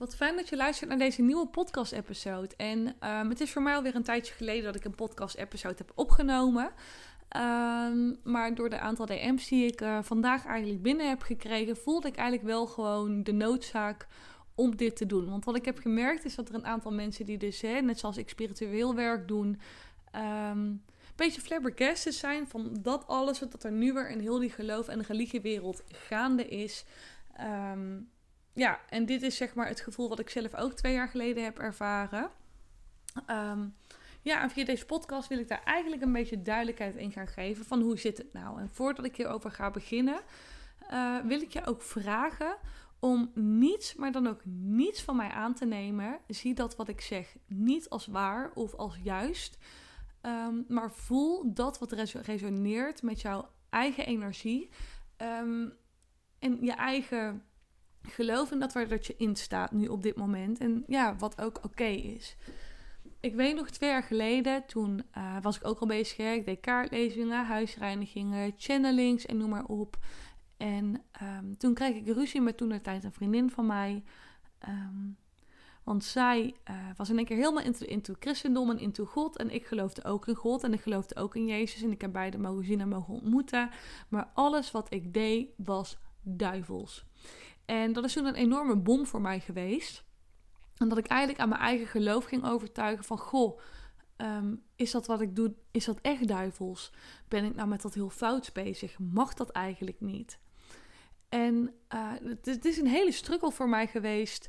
Wat fijn dat je luistert naar deze nieuwe podcast-episode. En um, het is voor mij alweer een tijdje geleden dat ik een podcast-episode heb opgenomen. Um, maar door de aantal DM's die ik uh, vandaag eigenlijk binnen heb gekregen, voelde ik eigenlijk wel gewoon de noodzaak om dit te doen. Want wat ik heb gemerkt is dat er een aantal mensen die dus, hè, net zoals ik spiritueel werk doen, um, een beetje flabbergasted zijn van dat alles wat er nu weer in heel die geloof- en religiewereld gaande is. Um, ja, en dit is zeg maar het gevoel wat ik zelf ook twee jaar geleden heb ervaren. Um, ja, en via deze podcast wil ik daar eigenlijk een beetje duidelijkheid in gaan geven van hoe zit het nou. En voordat ik hierover ga beginnen, uh, wil ik je ook vragen om niets, maar dan ook niets van mij aan te nemen. Zie dat wat ik zeg niet als waar of als juist, um, maar voel dat wat resoneert met jouw eigen energie um, en je eigen geloof in dat waar dat je in staat nu op dit moment. En ja, wat ook oké is. Ik weet nog twee jaar geleden, toen uh, was ik ook al bezig. Ik deed kaartlezingen, huisreinigingen, channelings en noem maar op. En um, toen kreeg ik ruzie met toen de tijd een vriendin van mij. Um, want zij uh, was in één keer helemaal into, into christendom en into God. En ik geloofde ook in God en ik geloofde ook in Jezus. En ik heb beide mogen zien en mogen ontmoeten. Maar alles wat ik deed was duivels. En dat is toen een enorme bom voor mij geweest. En dat ik eigenlijk aan mijn eigen geloof ging overtuigen van... Goh, um, is dat wat ik doe, is dat echt duivels? Ben ik nou met dat heel fout bezig? Mag dat eigenlijk niet? En uh, het, is een hele struggle voor mij geweest...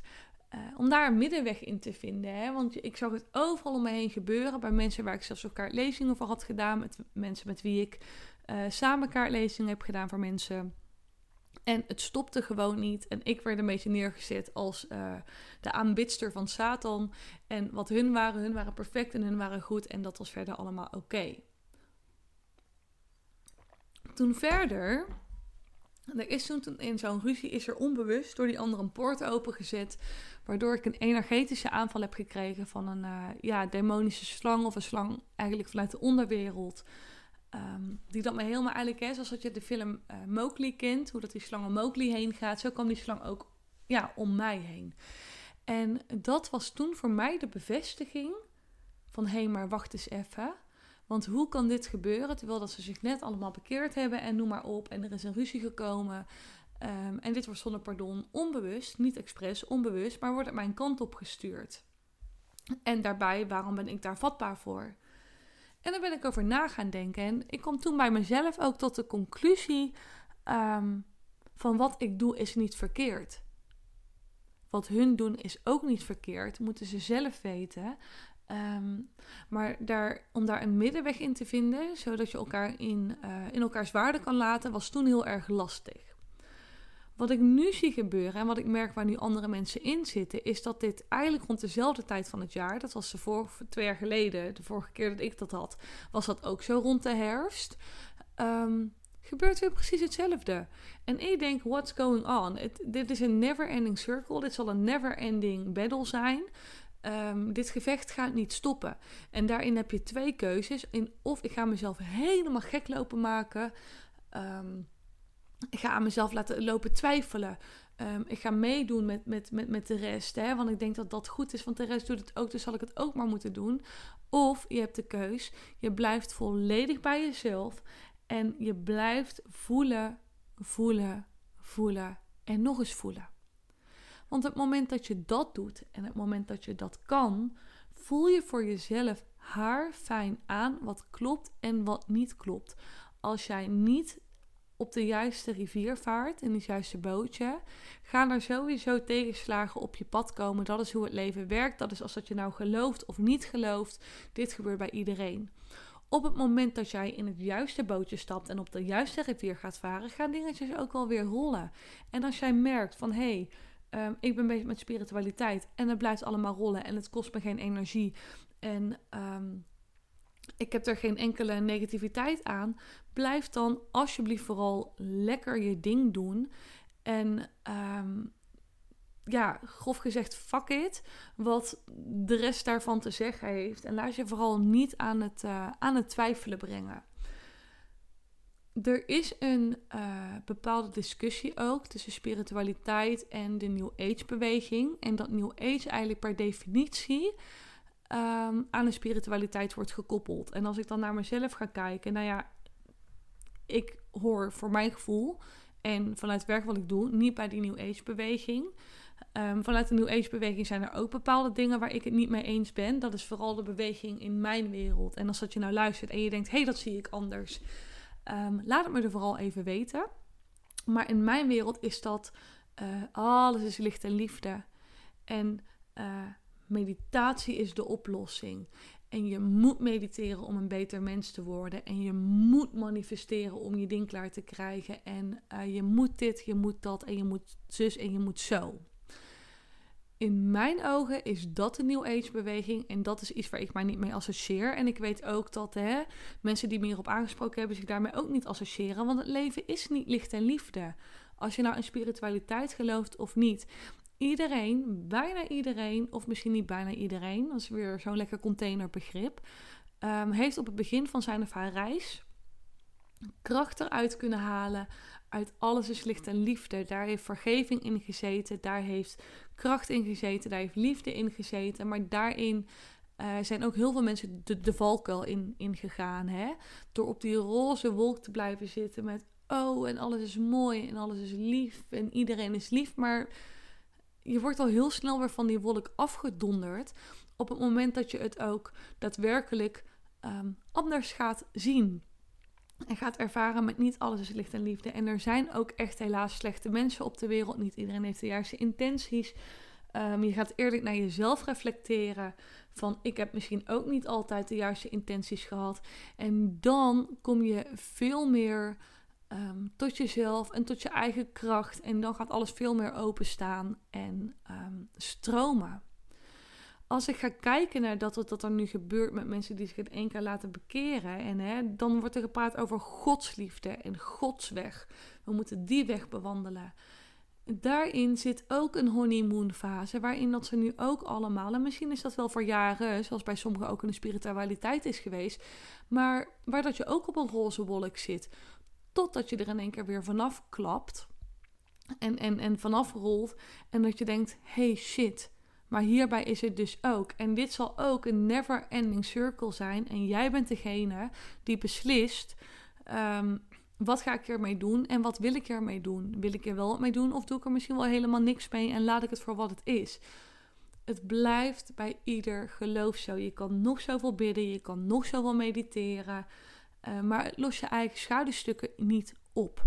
Uh, om daar een middenweg in te vinden. Hè? Want ik zag het overal om me heen gebeuren. Bij mensen waar ik zelfs ook kaartlezingen voor had gedaan. Met mensen met wie ik uh, samen kaartlezingen heb gedaan voor mensen en het stopte gewoon niet. En ik werd een beetje neergezet als uh, de aanbidster van Satan. En wat hun waren, hun waren perfect en hun waren goed. En dat was verder allemaal oké. Toen verder, er is in zo'n ruzie, is er onbewust door die andere een poort opengezet. Waardoor ik een energetische aanval heb gekregen van een uh, ja, demonische slang of een slang eigenlijk vanuit de onderwereld. Um, die dat me helemaal eigenlijk, hè, zoals dat je de film uh, Mowgli kent, hoe dat die slang om Mowgli heen gaat, zo kwam die slang ook ja, om mij heen. En dat was toen voor mij de bevestiging van hé, hey, maar wacht eens even. Want hoe kan dit gebeuren terwijl dat ze zich net allemaal bekeerd hebben en noem maar op en er is een ruzie gekomen. Um, en dit wordt zonder pardon onbewust, niet expres, onbewust, maar wordt het mijn kant op gestuurd. En daarbij, waarom ben ik daar vatbaar voor? En daar ben ik over na gaan denken. En ik kom toen bij mezelf ook tot de conclusie um, van wat ik doe is niet verkeerd. Wat hun doen is ook niet verkeerd, moeten ze zelf weten. Um, maar daar, om daar een middenweg in te vinden, zodat je elkaar in, uh, in elkaars waarde kan laten, was toen heel erg lastig. Wat ik nu zie gebeuren en wat ik merk waar nu andere mensen in zitten, is dat dit eigenlijk rond dezelfde tijd van het jaar, dat was de vorige, twee jaar geleden, de vorige keer dat ik dat had, was dat ook zo rond de herfst. Um, gebeurt weer precies hetzelfde. En ik denk, what's going on? It, dit is een never-ending circle. Dit zal een never-ending battle zijn. Um, dit gevecht gaat niet stoppen. En daarin heb je twee keuzes. In of ik ga mezelf helemaal gek lopen maken. Um, ik ga aan mezelf laten lopen twijfelen. Um, ik ga meedoen met, met, met, met de rest. Hè, want ik denk dat dat goed is. Want de rest doet het ook. Dus zal ik het ook maar moeten doen. Of je hebt de keus. Je blijft volledig bij jezelf. En je blijft voelen, voelen, voelen. En nog eens voelen. Want het moment dat je dat doet. En het moment dat je dat kan. Voel je voor jezelf haar fijn aan. Wat klopt en wat niet klopt. Als jij niet op de juiste rivier vaart, in het juiste bootje, gaan er sowieso tegenslagen op je pad komen. Dat is hoe het leven werkt. Dat is als dat je nou gelooft of niet gelooft. Dit gebeurt bij iedereen. Op het moment dat jij in het juiste bootje stapt en op de juiste rivier gaat varen, gaan dingetjes ook wel weer rollen. En als jij merkt van hé, hey, um, ik ben bezig met spiritualiteit en het blijft allemaal rollen en het kost me geen energie en um, ik heb er geen enkele negativiteit aan. Blijf dan alsjeblieft vooral lekker je ding doen. En um, ja, grof gezegd, fuck it. Wat de rest daarvan te zeggen heeft. En laat je vooral niet aan het, uh, aan het twijfelen brengen. er is een uh, bepaalde discussie ook tussen spiritualiteit en de New Age beweging. En dat New Age eigenlijk per definitie um, aan de spiritualiteit wordt gekoppeld. En als ik dan naar mezelf ga kijken, nou ja, ik hoor voor mijn gevoel en vanuit het werk wat ik doe, niet bij die New Age beweging. Um, vanuit de New Age beweging zijn er ook bepaalde dingen waar ik het niet mee eens ben. Dat is vooral de beweging in mijn wereld. En als dat je nou luistert en je denkt, hé, hey, dat zie ik anders. Um, laat het me er vooral even weten. Maar in mijn wereld is dat uh, alles is licht en liefde. En uh, meditatie is de oplossing. En je moet mediteren om een beter mens te worden. En je moet manifesteren om je ding klaar te krijgen. En uh, je moet dit, je moet dat en je moet zus en je moet zo in mijn ogen is dat de New Age beweging. En dat is iets waar ik mij niet mee associeer. En ik weet ook dat hè, mensen die me hierop aangesproken hebben, zich daarmee ook niet associëren. Want het leven is niet licht en liefde. Als je nou in spiritualiteit gelooft of niet. Iedereen, bijna iedereen, of misschien niet bijna iedereen, dat is weer zo'n lekker containerbegrip, um, heeft op het begin van zijn of haar reis kracht eruit kunnen halen uit alles is licht en liefde. Daar heeft vergeving in gezeten, daar heeft kracht in gezeten, daar heeft liefde in gezeten. Maar daarin uh, zijn ook heel veel mensen de, de valkuil in, in gegaan. Hè? Door op die roze wolk te blijven zitten met oh en alles is mooi en alles is lief en iedereen is lief. Maar je wordt al heel snel weer van die wolk afgedonderd op het moment dat je het ook daadwerkelijk um, anders gaat zien. En gaat ervaren met niet alles is licht en liefde. En er zijn ook echt helaas slechte mensen op de wereld. Niet iedereen heeft de juiste intenties. Um, je gaat eerlijk naar jezelf reflecteren. Van ik heb misschien ook niet altijd de juiste intenties gehad. En dan kom je veel meer um, tot jezelf en tot je eigen kracht. En dan gaat alles veel meer openstaan en um, stromen als ik ga kijken naar dat wat er nu gebeurt met mensen die zich in één keer laten bekeren, en hè, dan wordt er gepraat over godsliefde en godsweg. We moeten die weg bewandelen. Daarin zit ook een honeymoon fase, waarin dat ze nu ook allemaal, en misschien is dat wel voor jaren, zoals bij sommigen ook de spiritualiteit is geweest, maar waar dat je ook op een roze wolk zit, totdat je er in één keer weer vanaf klapt en, en, en vanaf rolt, en dat je denkt, hey shit, maar hierbij is het dus ook. En dit zal ook een never ending circle zijn. En jij bent degene die beslist. Um, wat ga ik ermee doen en wat wil ik ermee doen? Wil ik er wel wat mee doen of doe ik er misschien wel helemaal niks mee en laat ik het voor wat het is? Het blijft bij ieder geloof zo. Je kan nog zoveel bidden, je kan nog zoveel mediteren, uh, maar lost je eigen schaduwstukken niet op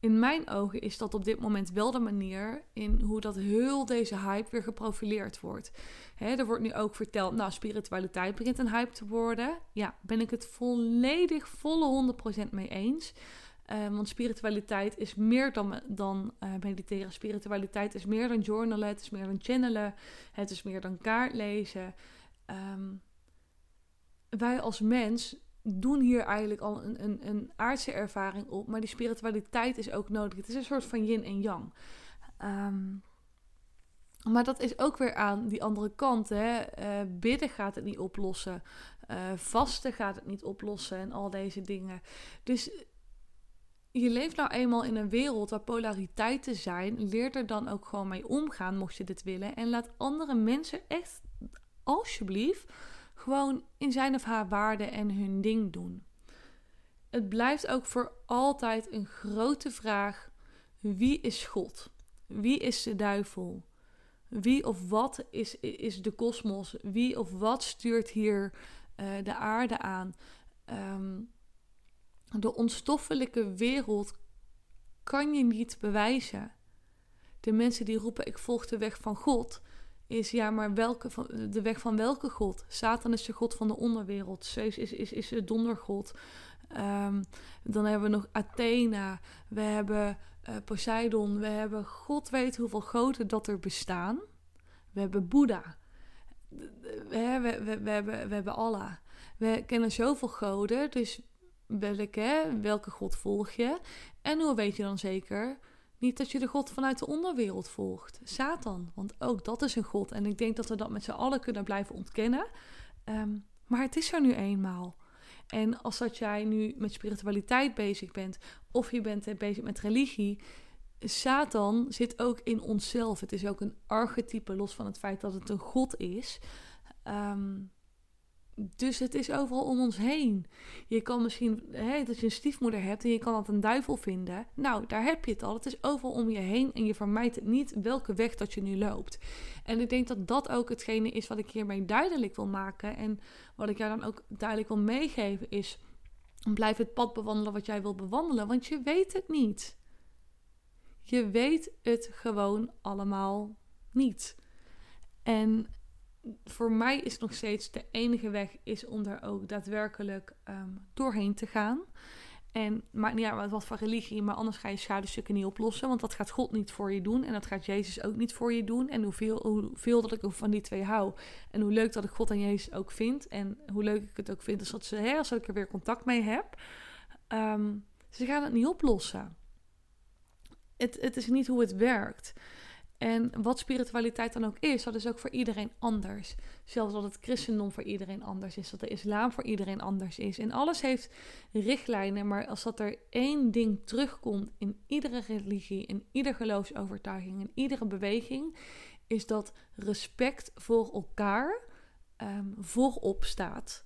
in mijn ogen is dat op dit moment wel de manier in hoe dat heel deze hype weer geprofileerd wordt. Er wordt nu ook verteld, nou, spiritualiteit begint een hype te worden. Ja, ben ik het volledig, volle 100% mee eens. Uh, want spiritualiteit is meer dan, dan uh, mediteren. Spiritualiteit is meer dan journalen, het is meer dan channelen, het is meer dan kaartlezen. Um, wij als mens doen hier eigenlijk al een, een, een aardse ervaring op. Maar die spiritualiteit is ook nodig. Het is een soort van yin en yang. Ehm, maar dat is ook weer aan die andere kant. Hè? Uh, bidden gaat het niet oplossen. Uh, vasten gaat het niet oplossen. En al deze dingen. Dus je leeft nou eenmaal in een wereld waar polariteiten zijn. Leer er dan ook gewoon mee omgaan, mocht je dit willen. En laat andere mensen echt, alsjeblieft gewoon in zijn of haar waarde en hun ding doen. Het blijft ook voor altijd een grote vraag: wie is God? Wie is de duivel? Wie of wat is, is de kosmos? Wie of wat stuurt hier uh, de aarde aan? Um, de onstoffelijke wereld kan je niet bewijzen. De mensen die roepen: Ik volg de weg van God, is ja, maar welke van, de weg van welke god? Satan is de god van de onderwereld. Zeus is, is, is de dondergod. Um, dan hebben we nog Athena. We hebben uh, Poseidon. We hebben god weet hoeveel goden dat er bestaan. We hebben Boeddha. We, we, we, we, hebben, we hebben Allah. We kennen zoveel goden. Dus welke, welke god volg je? En hoe weet je dan zeker niet dat je de God vanuit de onderwereld volgt, Satan, want ook dat is een God. En ik denk dat we dat met z'n allen kunnen blijven ontkennen. Um, maar het is er nu eenmaal. En als dat jij nu met spiritualiteit bezig bent, of je bent bezig met religie, Satan zit ook in onszelf. Het is ook een archetype, los van het feit dat het een god is. Ehm, dus het is overal om ons heen. Je kan misschien, dat je een stiefmoeder hebt en je kan dat een duivel vinden. Nou, daar heb je het al. Het is overal om je heen en je vermijdt het niet welke weg dat je nu loopt. En ik denk dat dat ook hetgene is wat ik hiermee duidelijk wil maken. En wat ik jou dan ook duidelijk wil meegeven is, blijf het pad bewandelen wat jij wil bewandelen, want je weet het niet. Je weet het gewoon allemaal niet. En voor mij is nog steeds de enige weg is om daar ook daadwerkelijk um, doorheen te gaan. En maakt niet uit wat voor religie, maar anders ga je schaduwstukken niet oplossen. Want dat gaat God niet voor je doen. En dat gaat Jezus ook niet voor je doen. En hoeveel, hoeveel dat ik van die twee hou. En hoe leuk dat ik God en Jezus ook vind. En hoe leuk ik het ook vind als, dat ze, hè, als ik er weer contact mee heb. Ehm, ze gaan het niet oplossen het, het is niet hoe het werkt. En wat spiritualiteit dan ook is, dat is ook voor iedereen anders. Zelfs dat het christendom voor iedereen anders is, dat de islam voor iedereen anders is. En alles heeft richtlijnen, maar als dat er één ding terugkomt in iedere religie, in iedere geloofsovertuiging, in iedere beweging, is dat respect voor elkaar um, voorop staat.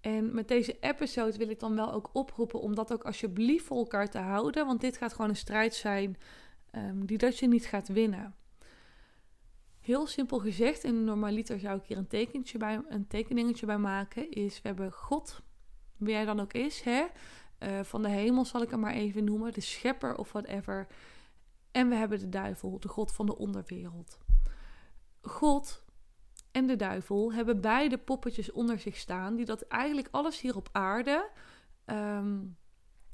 En met deze episode wil ik dan wel ook oproepen om dat ook alsjeblieft voor elkaar te houden. Want dit gaat gewoon een strijd zijn um, die dat je niet gaat winnen. Heel simpel gezegd, en normaliter zou ik hier een, tekentje bij, een tekeningetje bij maken, is we hebben God, wie hij dan ook is, hè? Uh, van de hemel zal ik hem maar even noemen, de schepper of whatever. En we hebben de duivel, de god van de onderwereld. God en de duivel hebben beide poppetjes onder zich staan, die dat eigenlijk alles hier op aarde um,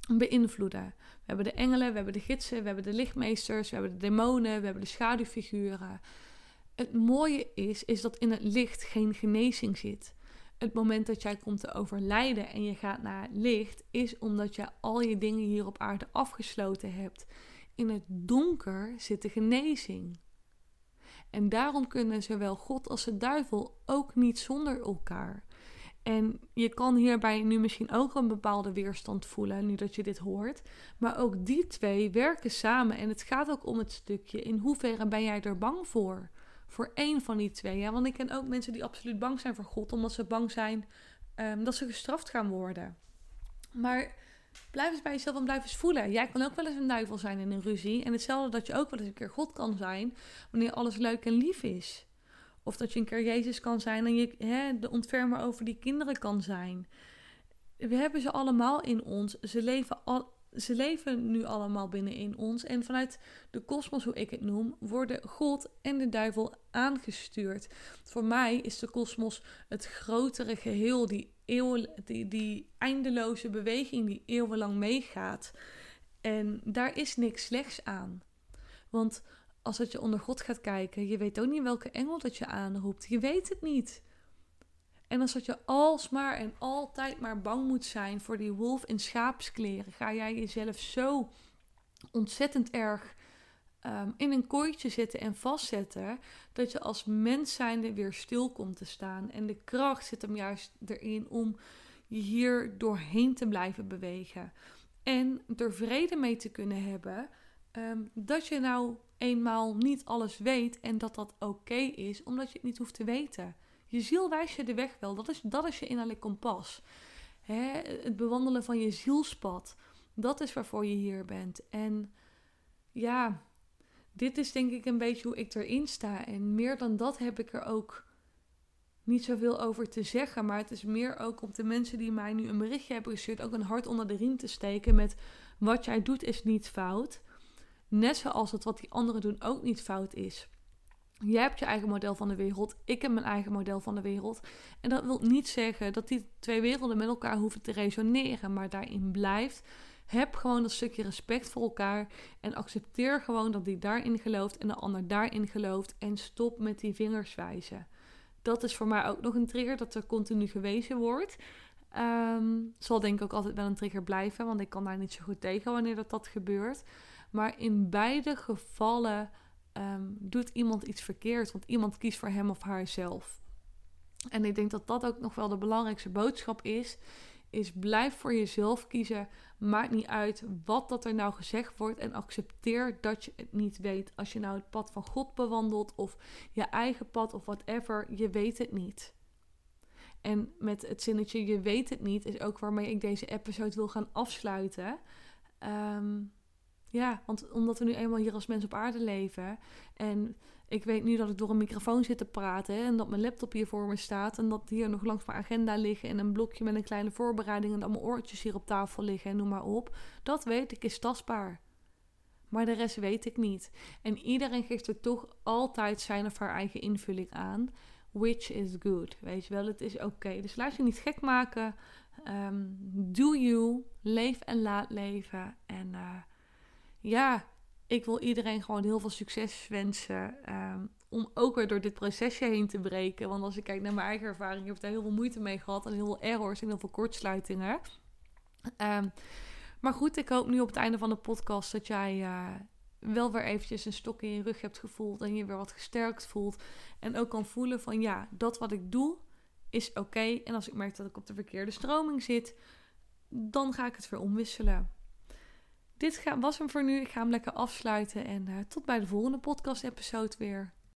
beïnvloeden. We hebben de engelen, we hebben de gidsen, we hebben de lichtmeesters, we hebben de demonen, we hebben de schaduwfiguren. Het mooie is, is dat in het licht geen genezing zit. Het moment dat jij komt te overlijden en je gaat naar licht, is omdat je al je dingen hier op aarde afgesloten hebt. In het donker zit de genezing. En daarom kunnen zowel God als de duivel ook niet zonder elkaar. En je kan hierbij nu misschien ook een bepaalde weerstand voelen, nu dat je dit hoort. Maar ook die twee werken samen. En het gaat ook om het stukje: in hoeverre ben jij er bang voor? Voor één van die twee. Ja, want ik ken ook mensen die absoluut bang zijn voor God, omdat ze bang zijn um, dat ze gestraft gaan worden. Maar Blijf eens bij jezelf en blijf eens voelen. Jij kan ook wel eens een duivel zijn in een ruzie. En hetzelfde dat je ook wel eens een keer God kan zijn wanneer alles leuk en lief is. Of dat je een keer Jezus kan zijn en je hè, de ontfermer over die kinderen kan zijn. We hebben ze allemaal in ons. Ze leven, al, ze leven nu allemaal binnenin ons. En vanuit de kosmos, hoe ik het noem, worden God en de duivel aangestuurd. Voor mij is de kosmos het grotere geheel, die, eeuwen, die, die eindeloze beweging die eeuwenlang meegaat. En daar is niks slechts aan. Want als dat je onder God gaat kijken, je weet ook niet welke engel dat je aanroept. Je weet het niet. En als dat je alsmaar en altijd maar bang moet zijn voor die wolf in schaapskleren, ga jij jezelf zo ontzettend erg um, in een kooitje zitten en vastzetten, dat je als mens zijnde weer stil komt te staan. En de kracht zit hem juist erin om je hier doorheen te blijven bewegen. En er vrede mee te kunnen hebben um, dat je nou eenmaal niet alles weet en dat dat oké is, omdat je het niet hoeft te weten. Je ziel wijst je de weg wel. Dat is, dat is je innerlijk kompas. Hè? Het bewandelen van je zielspad. Dat is waarvoor je hier bent. En ja, dit is denk ik een beetje hoe ik erin sta. En meer dan dat heb ik er ook niet zoveel over te zeggen. Maar het is meer ook om de mensen die mij nu een berichtje hebben gestuurd... ook een hart onder de riem te steken met... wat jij doet is niet fout. Net zoals het wat die anderen doen ook niet fout is. Jij hebt je eigen model van de wereld. Ik heb mijn eigen model van de wereld. En dat wil niet zeggen dat die twee werelden met elkaar hoeven te resoneren. Maar daarin blijft. Heb gewoon dat stukje respect voor elkaar. En accepteer gewoon dat die daarin gelooft en de ander daarin gelooft. En stop met die vingers wijzen. Dat is voor mij ook nog een trigger dat er continu gewezen wordt. Um, zal denk ik ook altijd wel een trigger blijven. Want ik kan daar niet zo goed tegen wanneer dat, dat gebeurt. Maar in beide gevallen um, doet iemand iets verkeerd, want iemand kiest voor hem of haarzelf. En ik denk dat dat ook nog wel de belangrijkste boodschap is. Is blijf voor jezelf kiezen. Maakt niet uit wat dat er nou gezegd wordt. En accepteer dat je het niet weet. Als je nou het pad van God bewandelt. Of je eigen pad of whatever. Je weet het niet. En met het zinnetje je weet het niet. Is ook waarmee ik deze episode wil gaan afsluiten. Ehm, ja, want omdat we nu eenmaal hier als mensen op aarde leven. En ik weet nu dat ik door een microfoon zit te praten. En dat mijn laptop hier voor me staat. En dat hier nog langs mijn agenda liggen. En een blokje met een kleine voorbereiding. En dat mijn oortjes hier op tafel liggen. En noem maar op. Dat weet ik is tastbaar. Maar de rest weet ik niet. En iedereen geeft er toch altijd zijn of haar eigen invulling aan. Which is good. Weet je wel, het is oké. Dus laat je niet gek maken. Um, do you. Leef en laat leven. En uh, ja, ik wil iedereen gewoon heel veel succes wensen. Um, om ook weer door dit procesje heen te breken. Want als ik kijk naar mijn eigen ervaring, heb ik daar heel veel moeite mee gehad. En heel veel errors en heel veel kortsluitingen. Um, maar goed, ik hoop nu op het einde van de podcast dat jij uh, wel weer eventjes een stok in je rug hebt gevoeld. En je weer wat gesterkt voelt. En ook kan voelen van ja, dat wat ik doe is oké. En als ik merk dat ik op de verkeerde stroming zit, dan ga ik het weer omwisselen. Dit was hem voor nu. Ik ga hem lekker afsluiten. En uh, tot bij de volgende podcast-episode weer.